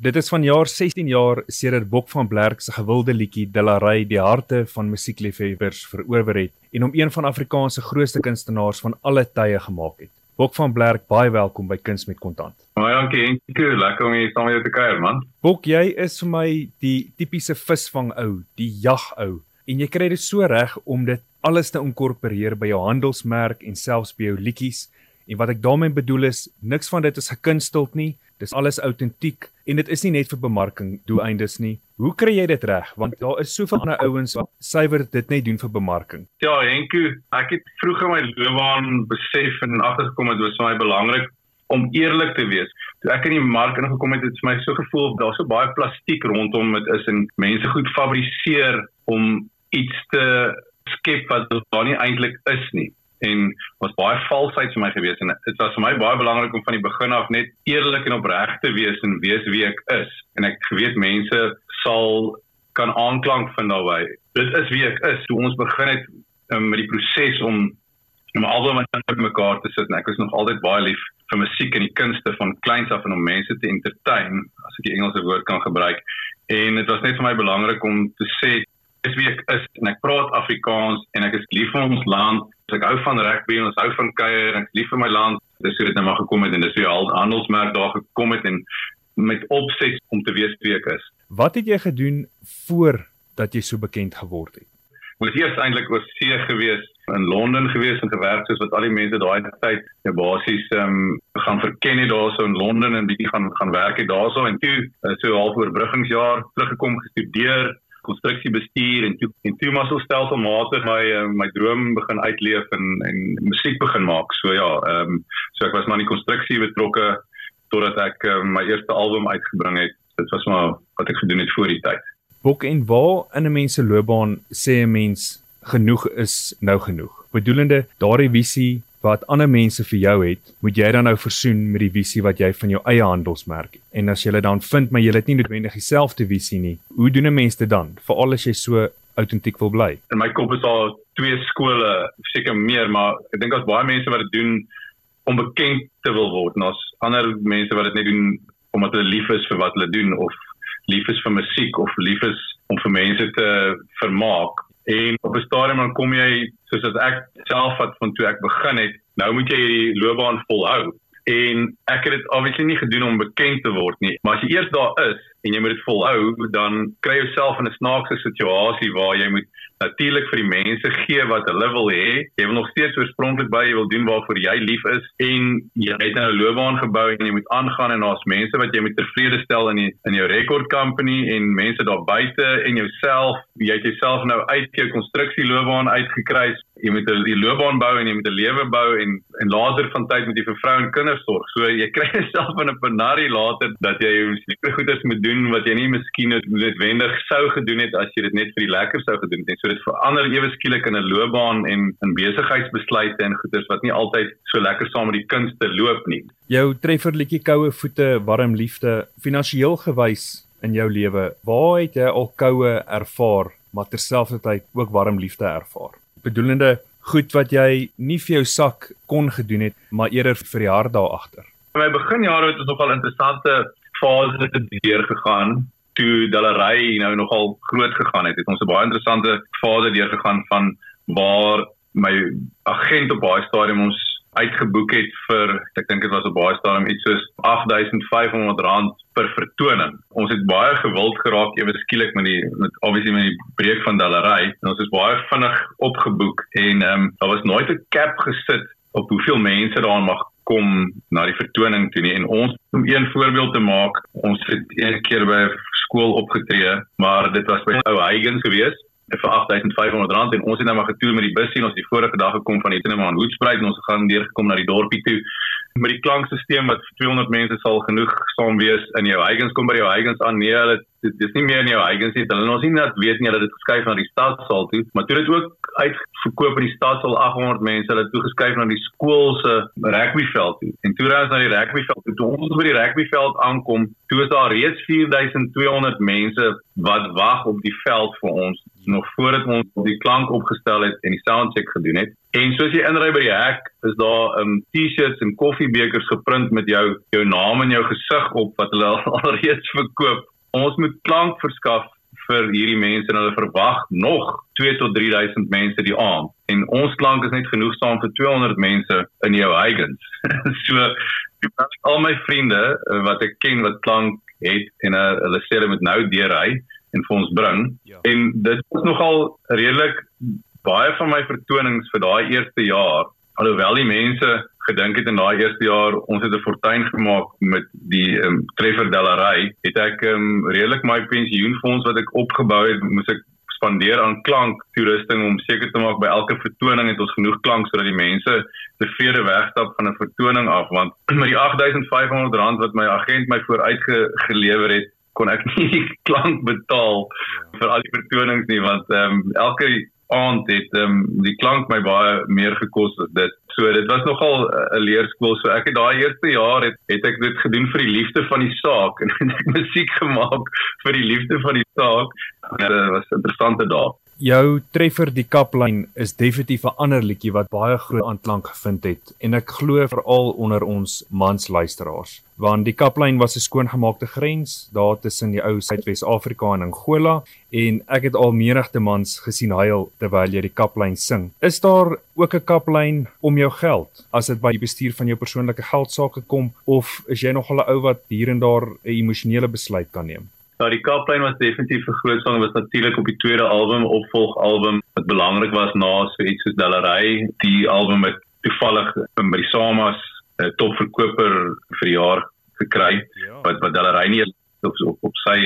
Dit is van jaar 16 jaar sedert Bok van Blerk se gewilde liedjie Dillarey die harte van musiekliefhebbers verower het en hom een van Afrikaans se grootste kunstenaars van alle tye gemaak het. Bok van Blerk, baie welkom by Kuns met Kontant. Baie dankie Henkie, lekker om hier saam met jou te kuier man. Bok, jy is vir my die tipiese visvang ou, die jag ou en jy kry dit so reg om dit alles te inkorporeer by jou handelsmerk en selfs by jou liedjies. En wat ek daarmee bedoel is, niks van dit is gekunsteld nie. Dis alles autentiek en dit is nie net vir bemarking doeleindes nie. Hoe kry jy dit reg? Want daar is soveel ander ouens wat suiwer dit net doen vir bemarking. Ja, Henku, ek het vroeg in my loopbaan besef en agtergekom het dit vir my belangrik om eerlik te wees. Toe ek in die mark ingekom het, het dit vir my so gevoel daar's so baie plastiek rondom dit is en mense goed fabriseer om iets te skep wat daar nie eintlik is nie en was baie valsheid vir my gewees. En dit was vir my baie belangrik om van die begin af net eerlik en opreg te wees en wees wie ek is. En ek weet mense sal kan aanklank vind daarbey dit is wie ek is. Toe ons begin het um, met die proses om om albei met mekaar te sit en ek is nog altyd baie lief vir musiek en die kunste van kleins af en om mense te entertain as ek die Engelse woord kan gebruik. En dit was net vir my belangrik om te sê is wie ek is en ek praat Afrikaans en ek is lief vir ons land. Ek hou van rugby en ons hou van kuier en ek is lief vir my land. Dis hoe dit nou maar gekom het en dis hoe al handelsmerk daar gekom het en met opset om te weet wie ek is. Wat het jy gedoen voor dat jy so bekend geword het? Ek was eintlik oor see gewees in Londen gewees en gewerk soos wat al die mense daai tyd ja basies ehm um, gaan verken het daarso in Londen en bietjie gaan gaan werk het daarso en toe eh, so half oorbruggingsjaar teruggekom gestudeer konstruksiebestuur en toe en toe maar so stelselmatig my uh, my droom begin uitleef en en musiek begin maak. So ja, ehm um, so ek was maar in die konstruksie betrokke totdat ek uh, my eerste album uitgebring het. Dit was maar wat ek gedoen het voor die tyd. Boek en waar in 'n mens se loopbaan sê 'n mens genoeg is nou genoeg. Bedoelende daardie visie wat ander mense vir jou het, moet jy dan nou versoen met die visie wat jy van jou eie handelsmerk het. En as jy dan vind maar jy het nie noodwendig dieselfde visie nie, hoe doen 'n mens dit dan? Veral as jy so autentiek wil bly. In my kop is daar twee skole, seker meer, maar ek dink daar's baie mense wat dit doen om bekend te wil word en daar's ander mense wat dit net doen omdat hulle lief is vir wat hulle doen of lief is vir musiek of lief is om vir mense te vermaak En op 'n stadium dan kom jy soos as ek self wat van toe ek begin het, nou moet jy hierdie loopbaan volhou. En ek het dit obviously nie gedoen om bekend te word nie, maar as jy eers daar is en jy moet dit volhou, dan kry jy jouself in 'n snaakse situasie waar jy moet natuurlik vir die mense gee wat hulle wil hê. Jy wil nog steeds oorspronklik by jy wil doen waarvoor jy lief is en jy het nou 'n loopbaan gebou en jy moet aangaan en daar's mense wat jy moet tevrede stel in die, in jou record company en mense daar buite en jouself. Jy het jouself nou uit jou konstruksieloopbaan uitgekry. Jy moet 'n loopbaan bou en jy moet 'n lewe bou en en later van tyd moet jy vir vrou en kinders sorg. So jy kry jouself in 'n penarie later dat jy seker goeders moet doen wat jy nie miskien noodwendig sou gedoen het as jy dit net vir die lekker sou gedoen het nie. So dit verander ewe skielik in 'n loopbaan en in besigheidsbesluite en goeders wat nie altyd so lekker saam met die kunste loop nie. Jou trefferliedjie koue voete, warm liefde, finansiëel gewys in jou lewe, waar het jy al koue ervaar, maar terselfdertyd ook warm liefde ervaar? Bedoelende goed wat jy nie vir jou sak kon gedoen het, maar eerder vir die hart daar agter. In my beginjare het ons nogal interessante fases deur gegaan toe Dallery nou nogal groot gegaan het, het ons 'n baie interessante fase deur gegaan van waar my agent op baie stadium ons uitgeboek het vir ek dink dit was op baie stadium iets soos R8500 per vertoning. Ons het baie gewild geraak ewe skielik met die met obviously met die breek van Dallery en ons is baie vinnig opgeboek en ehm um, daar was nooit 'n cap gesit op hoeveel mense daar mag kom na die vertoning toe nie. En ons om een voorbeeld te maak ons het een keer by skool opgetree, maar dit was by ou Huygens gewees vir 8500 rand en ons het nou maar getoer met die bus sien ons die vorige dag gekom van Etenema aan Hoedspruit en ons gaan deur gekom na die dorpie toe. Met die klankstelsel wat vir 200 mense sal genoeg saam wees in jou Huygens kom by jou Huygens aan. Nee hulle dit is nie meer in jou Huygens nie. Hulle ons nie net weet nie hulle het dit geskuif na die stadsaal toe. Maar toe dit ook uitverkoop in die stadsaal 800 mense. Hulle toe geskuif na die skool se rugbyveld toe. En toe raas na die rugbyveld toe. Ons by die rugbyveld aankom toe is daar reeds 4200 mense wat wag op die veld vir ons nog voordat ons die klank opgestel het en die soundcheck gedoen het. En soos jy inry by die hek, is daar 'n um, T-shirts en koffiebekers geprint met jou jou naam en jou gesig op wat hulle alreeds verkoop. Ons moet klank verskaf vir hierdie mense en hulle verwag nog 2 tot 3000 mense die aand. En ons klank is net genoegsaam vir 200 mense in jou Huygens. so al my vriende eh, wat ek ken wat klank het en uh, hulle sê hulle moet nou deurry en vir ons bring. Ja. En dit is nogal redelik baie van my vertonings vir daai eerste jaar, alhoewel die mense gedink het in daai eerste jaar ons het 'n fortuin gemaak met die um, Treffer Dellery, het ek um, redelik my pensioenfonds wat ek opgebou het, moes ek spandeer aan klank toerusting om seker te maak by elke vertoning het ons genoeg klank sodat die mense tevrede wegstap van 'n vertoning af want met die 8500 rand wat my agent my vooruitgelewer het kon ek nie klank betaal ja. vir al die vertonings nie want ehm um, elke aand het ehm um, die klank my baie meer gekos as dit. So dit was nogal 'n leerskool. So ek het daai eerste jaar het, het ek dit gedoen vir die liefde van die saak en ek musiek gemaak vir die liefde van die saak. Dit was 'n interessante dag. Jou treffer die kaplyn is definitief 'n ander liedjie wat baie groot aanklank gevind het en ek glo veral onder ons mans luisteraars want die kaplyn was 'n skoongemaakte grens daar tussen die ou Suidwes-Afrika en Angola en ek het al menigte mans gesien huil terwyl jy die kaplyn sing. Is daar ook 'n kaplyn om jou geld as dit by die bestuur van jou persoonlike geld sake kom of is jy nog 'n ou wat hier en daar 'n emosionele besluit kan neem? Ja, die Kaaplein was definitief 'n groot sang, was natuurlik op die tweede album, opvolgalbum wat belangrik was na so iets soos Dallery, die album het toevallig by die Samas 'n uh, topverkoper vir die jaar gekry ja. wat wat Dallery nie op, op op sy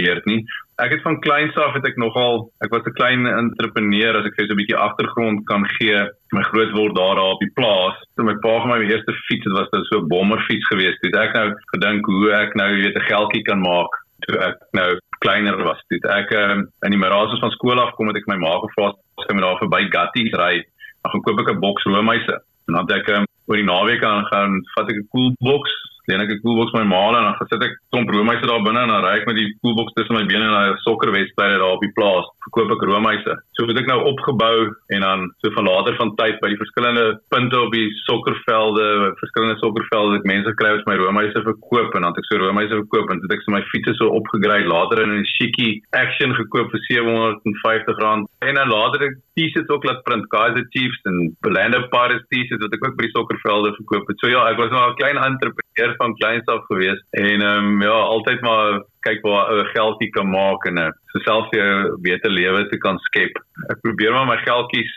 beurt nie. Ek het van kleins af het ek nogal ek was 'n klein entrepreneur as ek vir so 'n bietjie agtergrond kan gee. My groot word daar daar op die plaas. Toe my pa vir my eerste fiets het was dit so 'n bommerfiets geweest. Toe ek nou gedink hoe ek nou weet 'n geldjie kan maak toe ek nou kleiner was. Toe ek um, in die Marasos van skool af kom het ek my ma gevra as ek met haar verby Gatties ry, dan gaan koop ek 'n boks roomhuise. En dan het ek um, oor die naweek aan gaan vat ek 'n cool boks leen ek 'n koelbox my ma en dan gesit ek klomp roomhuise daar binne en dan ry ek met die koelbox tussen my bene na 'n sokkerwedstryd daar op die plaas. Verkoop ek roomhuise. So het ek nou opgebou en dan so van later van tyd by die verskillende punte op die sokkervelde, verskillende sokkervelde het mense kry wat my roomhuise verkoop en dan het ek so roomhuise verkoop en dit ek so my fietses so opgegradeer later in 'n chiquie action gekoop vir R750 en dan later ek T-shirts ook laat print Kaiser Chiefs en Orlando Pirates T-shirts wat ek ook by die sokkervelde verkoop het. So ja, ek was nou 'n klein entrepreneur van kleins af gewees en ehm um, ja, altyd maar kyk waar ou geldjie kan maak en uh, so selfs jou beter lewe te kan skep. Ek probeer maar my geldjies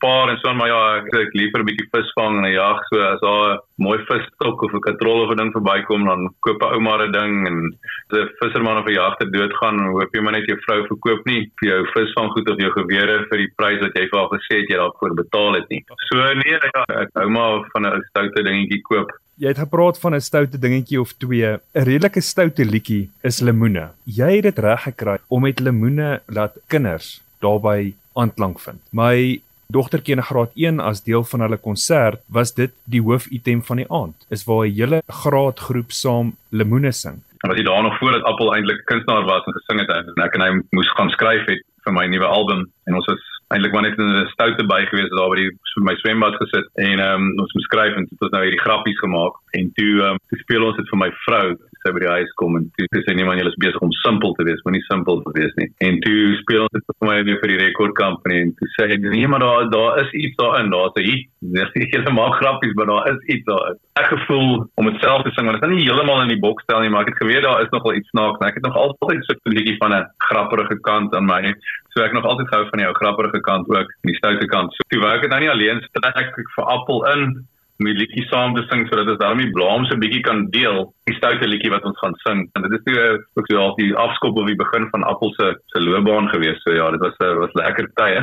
spaar en so maar ja, ek, ek liever 'n bietjie visvang en jag so as daar 'n mooi visstok of 'n katrol of 'n ding verbykom dan koop 'n ou maar 'n ding en as 'n visserman of 'n jagter doodgaan, hoop jy maar net jou vrou verkoop nie vir jou visvanggoed of jou gewere vir die prys wat jy vir haar gesê het jy daarvoor betaal het nie. So nee, ja, ek hou maar van 'n stoute dingetjie koop. Jy het gepraat van 'n stoute dingetjie of twee. 'n Redelike stoute liedjie is lemoene. Jy het dit reg gekry om met lemoene laat kinders daarbey aanklank vind. My dogtertjie in graad 1 as deel van hulle konsert was dit die hoofitem van die aand. Is waar 'n hele graadgroep saam lemoene sing. Wat jy daar nog voor dat Appel eintlik kunstenaar was en gesing het en ek en hy moes gaan skryf het vir my nuwe album en ons was eintlik maar net in 'n stoute by gewees daar by die vir my swembad gesit en ehm um, ons moet skryf en dit was nou hierdie grappies gemaak en toe ehm um, toe speel ons dit vir my vrou sy by die huis kom en toe sê niemand julle is besig om simpel te wees, moenie simpel te wees nie. En toe speel ons dit vir my vir die record company en toe sê hy nee maar daar daar is iets daarin, daar's 'n hit. Julle maak grappies, maar daar is iets daarin. Ek gevoel om dit self te sing, maar dit is nie heeltemal in die boks stel nie, maar ek het geweet daar is nogal iets snaaks. Ek het nog altyd so 'n bietjie van 'n grappige kant aan my. So ek nog altyd gehou van die ou grappige kant ook, die stoute kant. So toe werk ek nou nie alleen, trek ek vir Appel in om die liedjie saam te sing sodat ons daarmee blaam so 'n bietjie kan deel die stoute liedjie wat ons gaan sing. En dit is toe ook so al die afskop op die begin van Appel se se loopbaan gewees so ja dit was 'n eh, was lekker tye.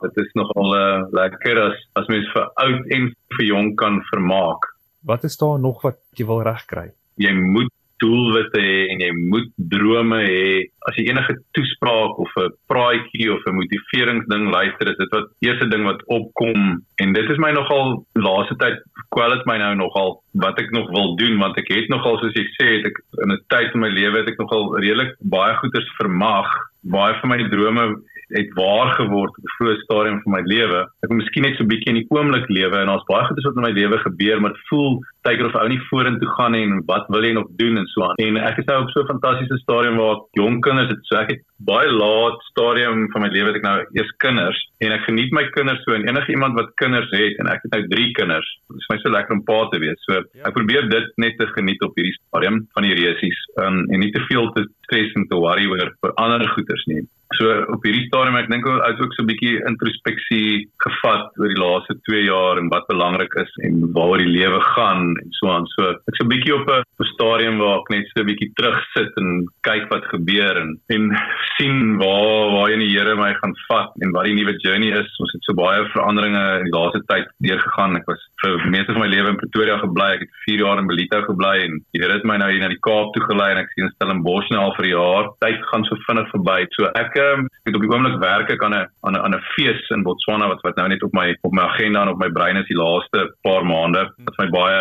Dit is nogal uh, lekker as as mens vir oud en vir jonk kan vermaak. Wat is daar nog wat jy wil regkry? Jy moet doelwitte hê en jy moet drome hê. As jy enige toespraak of 'n praatjie of 'n motiveringsding luister, is dit wat eerste ding wat opkom en dit is my nogal laaste tyd kwel dit my nou nogal wat ek nog wil doen want ek het nogal soos jy sê het ek in 'n tyd in my lewe het ek nogal redelik baie goeders vermag. Baie van my drome het waar geword op 'n vroeë stadium van my lewe. Ek moet miskien net so 'n bietjie in die oomblik lewe en daar's baie goed wat in my lewe gebeur, maar dit voel tyd of ou nie vorentoe gaan en wat wil jy nog doen en so aan. En ek is nou op so 'n fantastiese stadium waar ek jong kinders het. So ek het baie laat stadium van my lewe het ek nou eers kinders en ek geniet my kinders so en enige iemand wat kinders het en ek het nou 3 kinders. Dit is my so lekker om pa te wees. So ja. ek probeer dit net te geniet op hierdie stadium van die resies um, en nie te veel te stres en te worry oor vir ander goeders nie. So op hierdie stadium ek dink ek het ook so 'n bietjie introspeksie gevat oor die laaste 2 jaar en wat belangrik is en waaroor die lewe gaan en so aan. So ek so 'n bietjie op 'n stadium waar ek net so 'n bietjie terugsit en kyk wat gebeur en en sien waar waar die Here my gaan vat en wat die nuwe journey is. Ons het so baie veranderinge in die laaste tyd deurgegaan. Ek was vir meeste van my lewe in Pretoria gebly. Ek het 4 jaar in Belito gebly en die Here het my nou hier na die Kaap toe gelei en ek sien Stellenbosch nou al vir 'n jaar. Tyd gaan so vinnig verby. So ek ek op die oomblik werk ek aan 'n aan 'n aan 'n fees in Botswana wat wat nou net op my op my agenda en op my brein is die laaste paar maande. Dit is my baie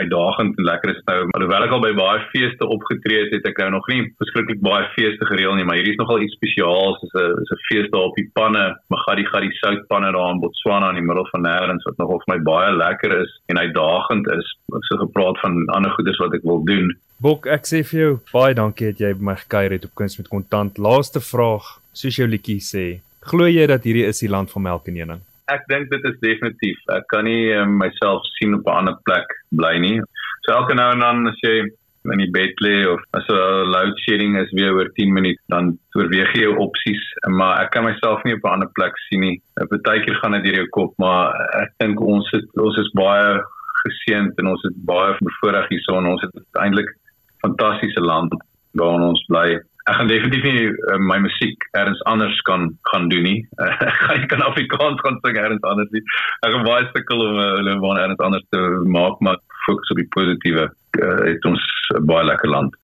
uitdagend en lekker is nou alhoewel ek al by baie feeste opgetree het, het ek nou nog nie beskiklik baie feeste gereël nie, maar hierdie is nogal iets spesiaals. Dit is 'n is 'n fees daar op die panne, Magadi Gadi soutpanne daar in Botswana in die middel van nêrens wat nog vir my baie lekker is en uitdagend is. Ek so gepraat van ander goedes wat ek wil doen. Bok, ek sê vir jou baie dankie dat jy by my gekuier het op Kuns met Kontant. Laaste vraag, soos jou liedjie sê, glo jy dat hierdie is die land van melk en honing? Ek dink dit is definitief. Ek kan nie um, myself sien op 'n ander plek bly nie. So elke nou en dan as jy in die bed lê of as 'n load shedding is weer oor 10 minute, dan oorweeg jy jou opsies, maar ek kan myself nie op 'n ander plek sien nie. Partykeer gaan dit deur jou kop, maar ek dink ons het, ons is baie geseënd en ons het baie bevoordeel hierso en ons het eintlik fantastiese land waar ons bly. Ek gaan definitief nie uh, my musiek elders anders kan gaan doen nie. Uh, ek gaan nie kan Afrikaans gaan sing elders anders nie. Ek gaan baie sukkel om hulle uh, van elders anders te maak, maar fokus op die positiewe. Uh, het ons 'n baie lekker land.